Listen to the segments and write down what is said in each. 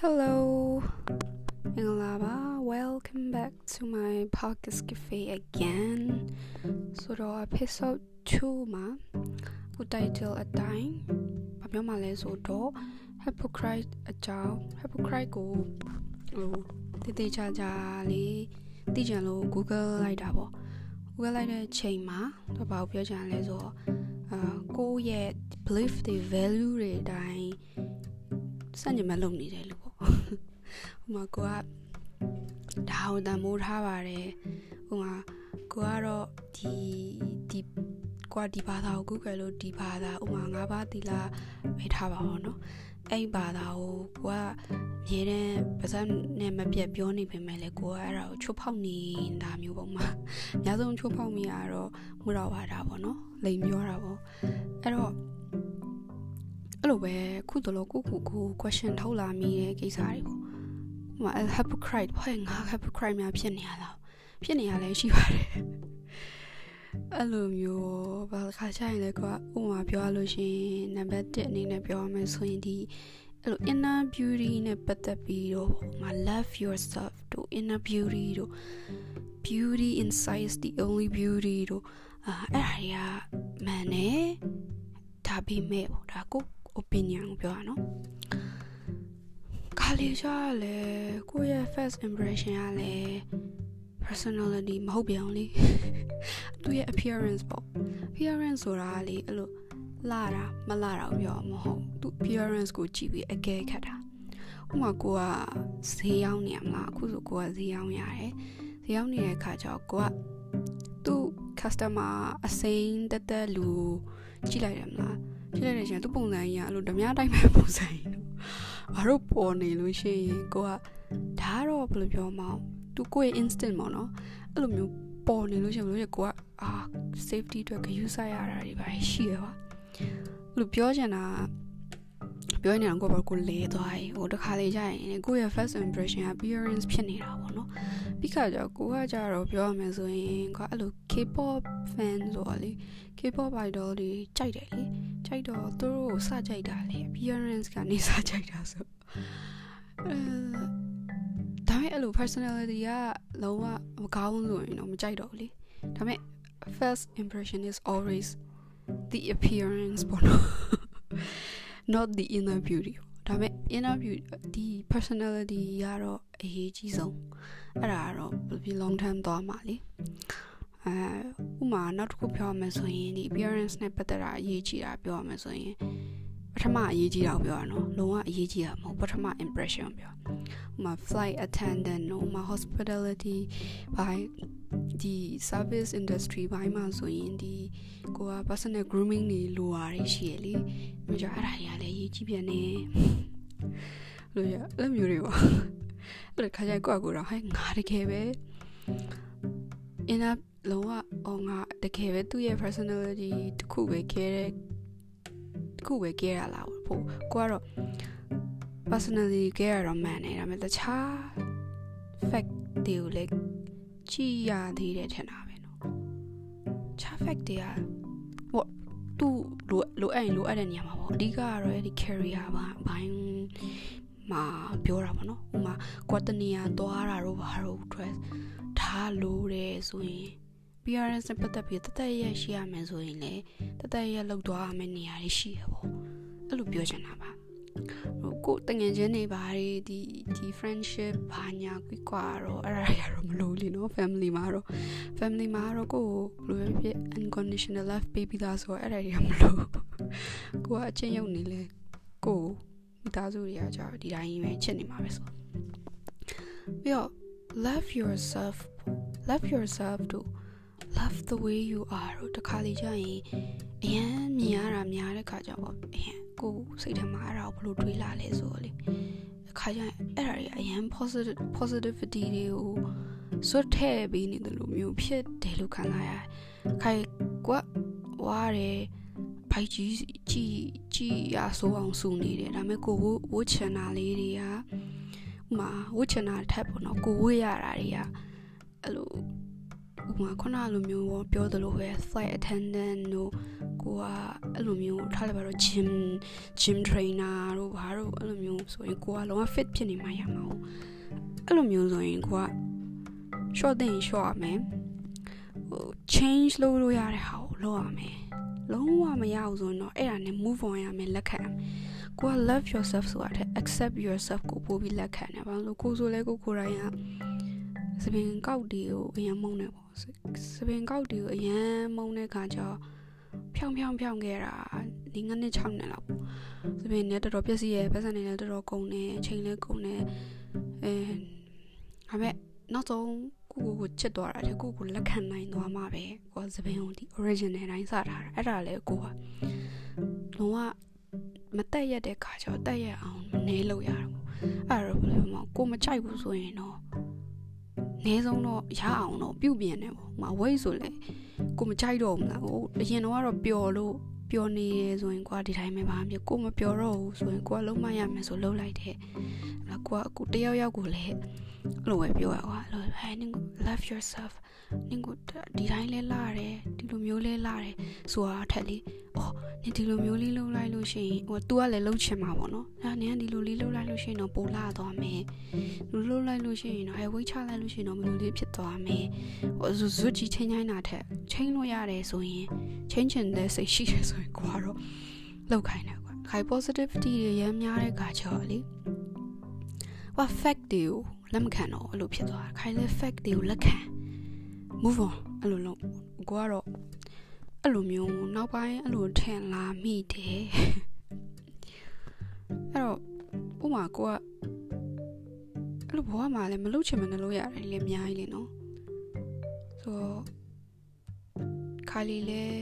Hello မင်္ဂလာပါ Welcome back to my podcast cafe again ဆိုတော့ episode 2မှာခု title အတိုင်းဘာပြောမှလဲဆိုတော့ hypocrite အကြောင်း hypocrite ကိုဟိုတည်တည်ချာချာလေးသိကြလို့ Google လိုက်တာပေါ့ Google လိုက်တဲ့ချိန်မှာတော့ဘာကိုပြောချင်လဲဆိုတော့အာကိုယ့်ရဲ့ belief တွေ value တွေအတိုင်းစัญญမလုပ်နေတယ်လို့ပေါ့ ါ့ ဟိုမှာကိုကဒါဟိုတန်မိုးထားပါတယ်ဟိုမှာကိုကတော့ဒီဒီကွာဒီဘာသာကို Google လို့ဒီဘာသာဥမာ၅ပါးသီလပဲထားပါတော့เนาะအဲ့ဘာသာကိုကိုကမြဲတမ်းပါစနဲ့မပြတ်ပြောနေပေမဲ့လည်းကိုကအဲ့ဒါကိုချိုးဖောက်နေတာမျိုးပုံမှာအများဆုံးချိုးဖောက်မိရတော့မူတော်ပါတာပေါ့နော်လိန်ပြောတာပေါ့အဲ့တော့အဲ့လိုပဲခုတလို့ကိုကိုကို question ထုတ်လာမိတဲ့ကိစ္စတွေပေါ့ ဟိုမှာ hypocrite ဟဲ့ငါ hypocrite များဖြစ်နေရလားဖြစ်နေရလဲရှိပါတယ်အဲ့လိုမျိုးဘာခါချိုင်လဲကွာဥမာပြောရလို့ရှိရင်နံပါတ်1အနေနဲ့ပြောရမယ်ဆိုရင်ဒီအဲ့လို inner beauty နဲ့ပတ်သက်ပြီးတော့မ love yourself တို့ inner beauty တို့ beauty inside is the only beauty တို့အာအဲ့ဒါတွေကမှန်တယ်ဒါပေမဲ့ပေါ့ဒါကို opinion ကိုပြောရအောင်ခါ လေးချားလဲကိုယ့်ရဲ့ first impression ကလည်း personality မဟုတ်ပြန်လေသူရဲ့ appearance ပေါ့ appearance ဆိုတာလေအဲ့လိုလာတာမလာတာပြောမဟုတ်သူ appearance ကိုကြည့်ပြီးအကဲခတ်တာဥပမာကိုကဈေးရောက်နေရမလားအခုဆိုကိုကဈေးရောက်ရတယ်ဈေးရောက်နေတဲ့အခါကျတော့ကိုကသူ customer အစိမ်းတက်တက်လူကြည့်လိုက်တယ်မလားကြည့်လိုက်တဲ့ချိန်သူပုံစံကြီးကအဲ့လိုဓမြတိုင်းပဲပုံစံကြီးနော် ဘာလို့ပေါ်နေလို့ရှိရင်ကိုကဒါတော့ဘယ်လိုပြောမအောင်သူကိုယ့်ရဲ့ instinct ပေါ့နော်အဲ့လိုမျိုးပေါ်နေလို့ရှိရင်ဘယ်လိုလဲကိုကအာ safety အတွက်ဂရုစိုက်ရတာတွေပါရှိရပါလို့ပြောချင်တာပြောနေတာကိုဘာကိုလဲသွားရင်ဟိုတခါလေကြာရင်ကိုယ့်ရဲ့ first impression appearance ဖြစ်နေတာပေါ့နော်ပြီးခါကျကိုကကြတော့ပြောရမယ်ဆိုရင်ကအဲ့လို K-pop fan ဆိုတော့လေ K-pop idol တွေကြိုက်တယ်လေ ကြိုက်တော့သူတို့ကိုစကြိုက်တာလေ appearance ကနေစကြိုက်တာဆိုအဲဒါပေမဲ့အဲ့လို personality ကလုံးဝမကောင်းဆိုရင်တော့မကြိုက်တော့ဘူးလေဒါပေမဲ့ first impression is always the appearance ပေါ့နော် not the inner beauty ဒါပေမဲ့ inner beauty ဒီ personality ကတော့အရေးကြီးဆုံးအဲ့ဒါကတော့ဘယ်လို long term သွားမှာလေ အဲဥမာနောက်တစ်ခုပြောရမယ်ဆိုရင်ဒီ appearance နဲ့ပတ်သက်တာအရေးကြီးတာပြောရမယ်ဆိုရင်ပထမအရေးကြီးတာကိုပြောရနော်လုံးဝအရေးကြီးတာမဟုတ်ပထမ impression ပြောဥမာ flight attendant နော်ဥမာ hospitality ဘိုင်းဒီ service industry ဘိုင်းမှာဆိုရင်ဒီကိုက personal grooming တွေလိုရတွေရှိရလေမကြအဲ့ဒါတွေကလည်းရေးကြည့်ပြန်နေလို့ရအဲ့မျိုးတွေပါအဲ့ဒါခါကျကိုကကိုတော့ဟဲ့ငါတကယ်ပဲအင်းလုံးဝအော်ငါတကယ်ပဲသူ့ရဲ့ personality တခုပဲခဲတဲ့တခုပဲခဲရလားဖို့ကိုကတော့ personality ခဲရတော့မှန်နေဒါပေမဲ့တခြား fact တွေကိုလည်းကြည့်ရသေးတယ်ထင်တာပဲเนาะခြား fact တွေကဟိုသူ့လိုလိုအဲ့လိုအဲ့တဲ့နေရာမှာပေါ့အဓိကကတော့အဲ့ဒီ career ဘာဘိုင်းမှာပြောတာပေါ့နော်ဥမာကွာတနေရာသွားတာတော့ဘာလို့ dress ထားလို့တဲ့ဆိုရင် PRS နဲ့ပတ်သက်ပြီးတသက်ရက်ရှိရမယ်ဆိုရင်လေတသက်ရက်လောက်သွားရမယ့်နေရာတွေရှိရပေါ့အဲ့လိုပြောချင်တာပါဟိုကိုတငယ်ချင်းတွေဘာတွေဒီဒီ friendship ဘာညာကွာတော့အဲ့ဒါတွေကတော့မလို့လीနော် family မှာတော့ family မှာတော့ကိုဘယ်လိုဖြစ် unconditional love ပေးပြီးသားဆိုတော့အဲ့ဒါတွေကမလို့ကိုကအချင်းရုပ်နေလဲကိုမိသားစုတွေကကြာဒီတိုင်းပဲချစ်နေမှာပဲဆိုပြီးတော့ love yourself love yourself တို့ love the way you are တို့တခါလေကြာရင်အရင်မြင်ရတာများတဲ့ခါကျတော့အရင်ကိုစိတ်ထဲမှာအဲ့ဒါကိုဘယ်လိုတွေးလာလဲဆိုတော့လေအခါကျရင်အဲ့ဒါတွေအရင် positive positivity တွေကိုစွတ်ထည့်ပေးနေတယ်လို့မျိုးဖြစ်တယ်လို့ခံစားရတယ်။ခိုင်ကွက်ဝါတယ်ဘိုက်ကြီးကြည်ကြည်ရဆိုးအောင်စူနေတယ်ဒါပေမဲ့ကိုဝဝချန်နာလေးတွေကဥမာဝချန်နာထက်ပေါ့နော်ကိုဝေးရတာတွေကအဲ့လို ဥပမာခုနလိုမျိုးပြောသလိုပဲ flight attendant တို့ကိုကအဲ့လိုမျိုးထားလိုက်ပါတော့ gym gym trainer တို့ဘာတို့အဲ့လိုမျိုးဆိုရင်ကိုကလုံးဝ fit ဖြစ်နေမှရမှာဟုတ်အဲ့လိုမျိုးဆိုရင်ကိုက short တဲ့ short ရမယ်ဟို change လုပ်လို့ရတဲ့ဟာကိုလုပ်ရမယ်လုံးဝမရဘူးဆိုရင်တော့အဲ့ဒါနဲ့ move on ရမယ်လက်ခံရမယ်ကိုက love yourself ဆိုတာတဲ့ accept yourself ကိုပို့ပြီးလက်ခံတယ်ဘာလို့ကိုဆိုလဲကိုကိုယ်တိုင်က စပင်ကောက်တီကိုအရင်မုန်းနေပေါ့စပင်ကောက်တီကိုအရင်မုန်းတဲ့ခါကျတော့ဖြောင်းဖြောင်းဖြောင်းခဲ့တာဒီငနှစ်6နှစ်လောက်ပေါ့စပင်နဲ့တော်တော်ပြည့်စည်ရဲ့ပတ်စံနေလည်းတော်တော်ကုန်တယ်အချိန်လည်းကုန်တယ်အဲဒါပေမဲ့နောက်ဆုံးကိုကိုကိုချစ်သွားတာလေကိုကိုလက်ခံနိုင်သွားမှပဲကိုစပင်ကိုဒီ original တိုင်းစထားတာအဲ့ဒါလေကိုကလုံးဝမတက်ရက်တဲ့ခါကျတော့တက်ရက်အောင်မနေလို့ရတော့အဲ့တော့ဘယ်လိုမှကိုမကြိုက်ဘူးဆိုရင်တော့ နေဆုံးတော့ရအောင်တော့ပြုတ်ပြင်းတယ်ပေါ့မဝိတ်ဆိုလေကိုမကြိုက်တော့ဘူးလားဟိုအရင်တော့ကတော့ပျော်လို့ပျော်နေရဆိုရင်ကွာဒီတိုင်းပဲပါပြကိုမပျော်တော့ဘူးဆိုရင်ကိုကလုံးမရမယ်ဆိုလုံးလိုက်တယ်အဲ့ကိုကကိုတယောက်ယောက်ကိုလည်းအဲ့လိုပဲပြောရကွာအဲ့လိုဟဲ့နင် love yourself နင်ကိုဒီတိုင်းလဲလာတယ်ဒီလိုမျိုးလဲလာတယ်ဆိုတာထက်လေအော်နင်ဒီလိုမျိုးလေးလုပ်လိုက်လို့ရှိရင်ဟို तू ကလည်းလှုပ်ချင်မှာပေါ့နော်အဲ့နင်ကဒီလိုလေးလှုပ်လိုက်လို့ရှိရင်တော့ပိုလာသွားမယ်လူလှုပ်လိုက်လို့ရှိရင်တော့ဟဲ့ဝိတ်ချလိုက်လို့ရှိရင်တော့ဘယ်လိုလေးဖြစ်သွားမယ်ဟိုဇွတ်ကြီးချင်းချိုင်းတာထက်ချင်းလို့ရတယ်ဆိုရင်ချင်းချင်တဲ့စိတ်ရှိတယ်ဆိုရင်ကိုကတော့လောက်ခိုင်းတယ်ကွာခိုင် positivity တွေရမ်းများတဲ့ခါကျတော့လေဟို fact တွေကိုလက်မခံတော့အဲ့လိုဖြစ်သွားတာခိုင်လဲ fact တွေကိုလက်ခံ move on အဲ့လိုလုံးကိုကတော့ အဲ့လိုမျိုးနောက်ပိုင်းအဲ့လိုထင်လာမိတယ်အဲ့တော့ဥမာကိုကအဲ့လိုဘဝမှာလည်းမလုပ်ချင်မနဲ့လုပ်ရတယ်လေအများကြီးလေနော်ဆိုတော့ခါလီလည်း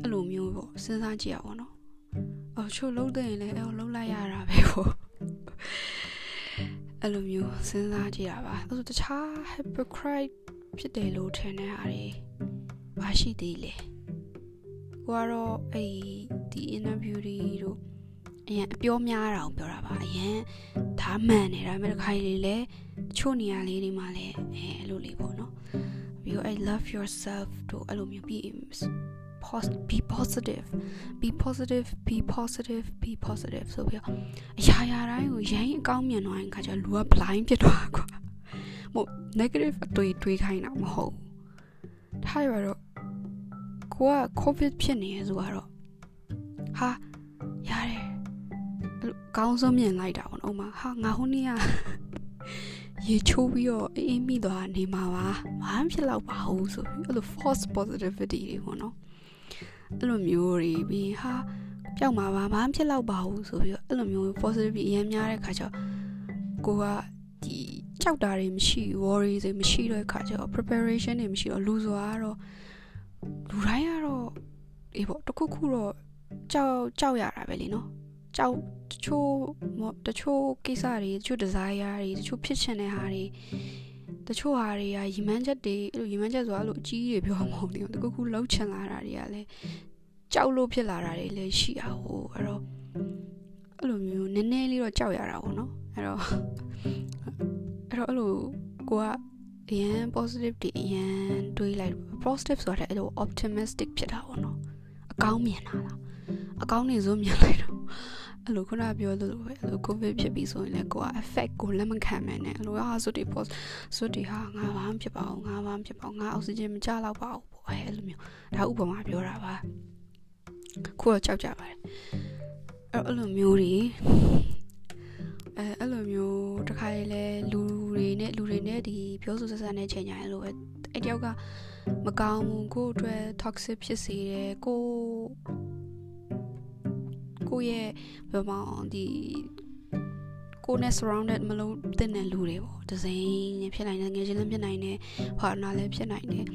အဲ့လိုမျိုးပေါ့စဉ်းစားကြည့်ရပါတော့အော်ချို့လုံးတဲ့ရင်လည်းအဲ့လိုလုံးလိုက်ရတာပဲပေါ့အဲ့လိုမျိုးစဉ်းစားကြည့်ရပါအဲ့ဆိုတခြား hypocrite ဖြစ်တယ်လို့ထင်တဲ့ဟာတွေ ဘာရှိသေးလဲကိုကတော့အဲ့ဒီ interview တွေတို့အရင်အပြောများတာကိုပြောတာပါအရင်ဒါမှန်တယ်ဒါပေမဲ့တစ်ခါလေလေချို့နေရာလေးတွေမှာလည်းအဲအဲ့လိုလေးပေါ့နော်ပြီးတော့အဲ့ love yourself တို့အဲ့လိုမျိုးပြီး be positive be positive be positive be positive ဆိုပြီးတော့အရာရာတိုင်းကိုရိုင်းအကောင်းမြင်သွားရင်ခါကျလူက blind ဖြစ်သွားကွာမို့ negative အတွေ့တွေးခိုင်းတာမဟုတ်ထားရတော့ ကိုက covid ဖြစ်နေရဆိုတော့ဟာရတယ်အဲ့ကောင်းဆုံးမြင်လိုက်တာပေါ့နော်ဥမာဟာငါဟိုနေ့ကရေချိုးပြီးတော့အေးမိသွားနေမှာပါဘာမှဖြစ်တော့ပါဘူးဆိုပြီးအဲ့လို false positivity တွေပေါ့နော်အဲ့လိုမျိုးတွေပြီးဟာပျောက်မှာပါဘာမှဖြစ်တော့ပါဘူးဆိုပြီးတော့အဲ့လိုမျိုး positivity အရင်များတဲ့ခါကျတော့ကိုကဒီကြောက်တာတွေမရှိ worry တွေမရှိတဲ့အခါကျတော့ preparation တွေမရှိတော့လူစွာကတော့ လူတိုင်းကတော့အေးပေါ့တခုခုတော့ကြောက်ကြောက်ရတာပဲလीနော်ကြောက်တချို့တချို့ကိစ္စတွေတချို့ desire တွေတချို့ဖြစ်ချင်တဲ့ဟာတွေတချို့ဟာတွေကရီမန်းချက်တွေအဲ့လိုရီမန်းချက်ဆိုတာအဲ့လိုအကြီးတွေပြောမှာမဟုတ်ဘူးတခုခုလှုပ်ချင်လာတာတွေကလည်းကြောက်လို့ဖြစ်လာတာတွေလည်းရှိတာဟိုအဲ့တော့အဲ့လိုမျိုးနည်းနည်းလေးတော့ကြောက်ရတာပေါ့နော်အဲ့တော့အဲ့တော့အဲ့လိုကိုက အရန် positive တွေအရန်တွေးလိုက် positive ဆိုတာအဲ့လို optimistic ဖြစ်တာပေါ့နော်အကောင်းမြင်တာလားအကောင်းနေစိုးမြင်လိုက်တော့အဲ့လိုခုနပြောလို့ပဲအဲ့လို covid ဖြစ်ပြီးဆိုရင်လည်းကိုက effect ကိုလက်မခံမှန်းနဲ့အဲ့လိုဟာဆိုဒီ post ဆိုဒီဟာငါဘာမှဖြစ်ပါဘူးငါဘာမှဖြစ်ပါဘူးငါအောက်ဆီဂျင်မကျတော့ပါဘူးပေါ့အဲ့လိုမျိုးဒါဥပမာပြောတာပါခုတော့ကြောက်ကြပါတယ်အဲ့လိုမျိုးတွေအဲအဲ့လိုမျိုးတခါလေလဲလူတွေ နဲ့လူတွေနဲ့ဒီပြောဆိုဆက်ဆံတဲ့ချိန်ညာအဲ့လိုပဲအဲ့တယောက်ကမကောင်းဘူးကိုယ့်အတွက် toxic ဖြစ်စေတယ်ကိုကိုရဲ့ဘယ်မှာဒီကိုနဲ့ surrounded မလို့တဲ့တဲ့လူတွေပေါ့ဒဇိန်နဲ့ဖြစ်နိုင်တယ်ငယ်ချင်းလည်းဖြစ်နိုင်တယ် partner လည်းဖြစ်နိုင်တယ်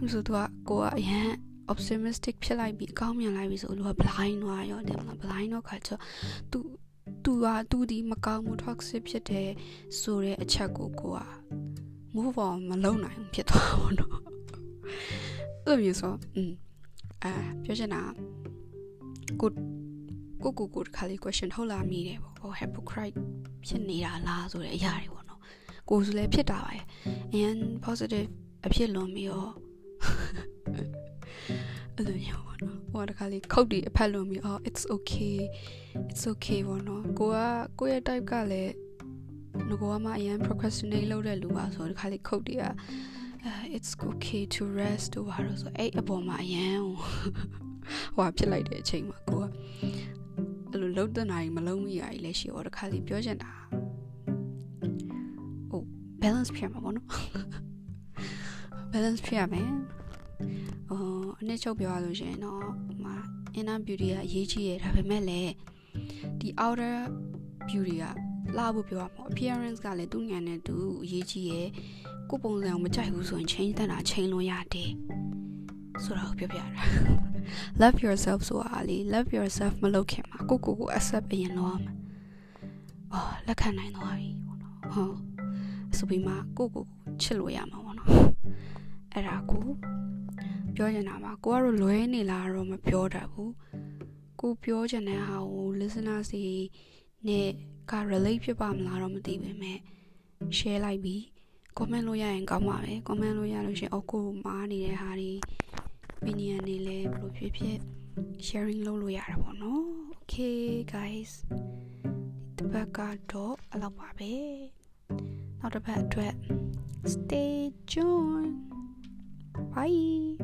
အဲဆိုသူကကိုကအရန် optimistic ဖြစ်လိုက်ပြီးအကောင်းမြင်လိုက်ပြီးဆိုလူက blind သွားရောတယ်မလား blind တော့ခါကျသူ သူကသူဒီမကောင်းမှု toxic ဖြစ်တယ်ဆိုတဲ့အချက်ကိုကိုက move on မလုပ်နိုင်ဖြစ်သွားပါတော့အဲ့လိုမျိုးဆိုอืมအာပြောချင်တာကိုကိုကိုကိုတခါလေး question ထုတ်လာမိတယ်ပေါ့ဟို hypocrite ဖြစ်နေတာလားဆိုတဲ့အရာတွေပေါ့နော်ကိုဆိုလည်းဖြစ်တာပါရဲ့ and positive အဖြစ်လွန်ပြီးတော့ အဲ့လိုမျိုးပေါ့နော်ဟိုတခါလေးခုတ်တီအဖက်လွန်ပြီးအော် it's okay it's okay ပေါ့နော်ကိုကကိုရဲ့ type ကလည်းငကိုကမှအရင် procrastinate လုပ်တဲ့လူပါဆိုတော့တခါလေးခုတ်တီက it's okay to rest တို့ပါတော့ဆိုအဲ့အပေါ်မှာအရင်ဟိုဖြစ်လိုက်တဲ့အချိန်မှာကိုကအဲ့လိုလုံးတဲ့နိုင်မလုံးမိရကြီးလည်းရှိတော့တခါလေးပြောချင်တာဟို balance ဖြစ်မှာပေါ့နော် balance ဖြစ်ရမယ် ဟိုအနည်းချုပ်ပြောရလို့ရှိရင်တော့ဟို inner beauty ကအရေးကြီးတယ်ဒါပေမဲ့လည်းဒီ outer beauty ကလာဖို့ပြောရမှာ appearance ကလည်းသူ့ညံနဲ့သူအရေးကြီးရယ်ကိုပုံစံကိုမကြိုက်ဘူးဆိုရင် change တက်တာ change လို့ရတယ်ဆိုတော့ပြောပြတာ love yourself ဆိုတာလေ love yourself မလုပ်ခင်မှာကိုကိုကို accept အရင်လုပ်ရမှာအော်လက်ခံနိုင်သွားပြီပေါ့နော်ဟုတ်ဆိုပြီးမှကိုကိုကိုချစ်လို့ရမှာပေါ့နော်အဲ့ဒါကို ပြောချင်တာပါကိုကတော့လွဲနေလားတော့မပြောတတ်ဘူးကိုပြောချင်တဲ့ဟာကို listener စီနဲ့က relate ဖြစ်ပါမလားတော့မသိပေမဲ့ share လိုက်ပြီး comment လို့ရရင်ကောင်းပါပဲ comment လို့ရလို့ရှင်အော်ကိုမားနေတဲ့ဟာတွေ opinion တွေလည်းဘယ်လိုဖြစ်ဖြစ် sharing လုပ်လို့ရတာပေါ့နော် okay guys ဒီတစ်ပတ်ကတော့အလောက်ပါပဲနောက်တစ်ပတ်အတွက် stay tuned Bye.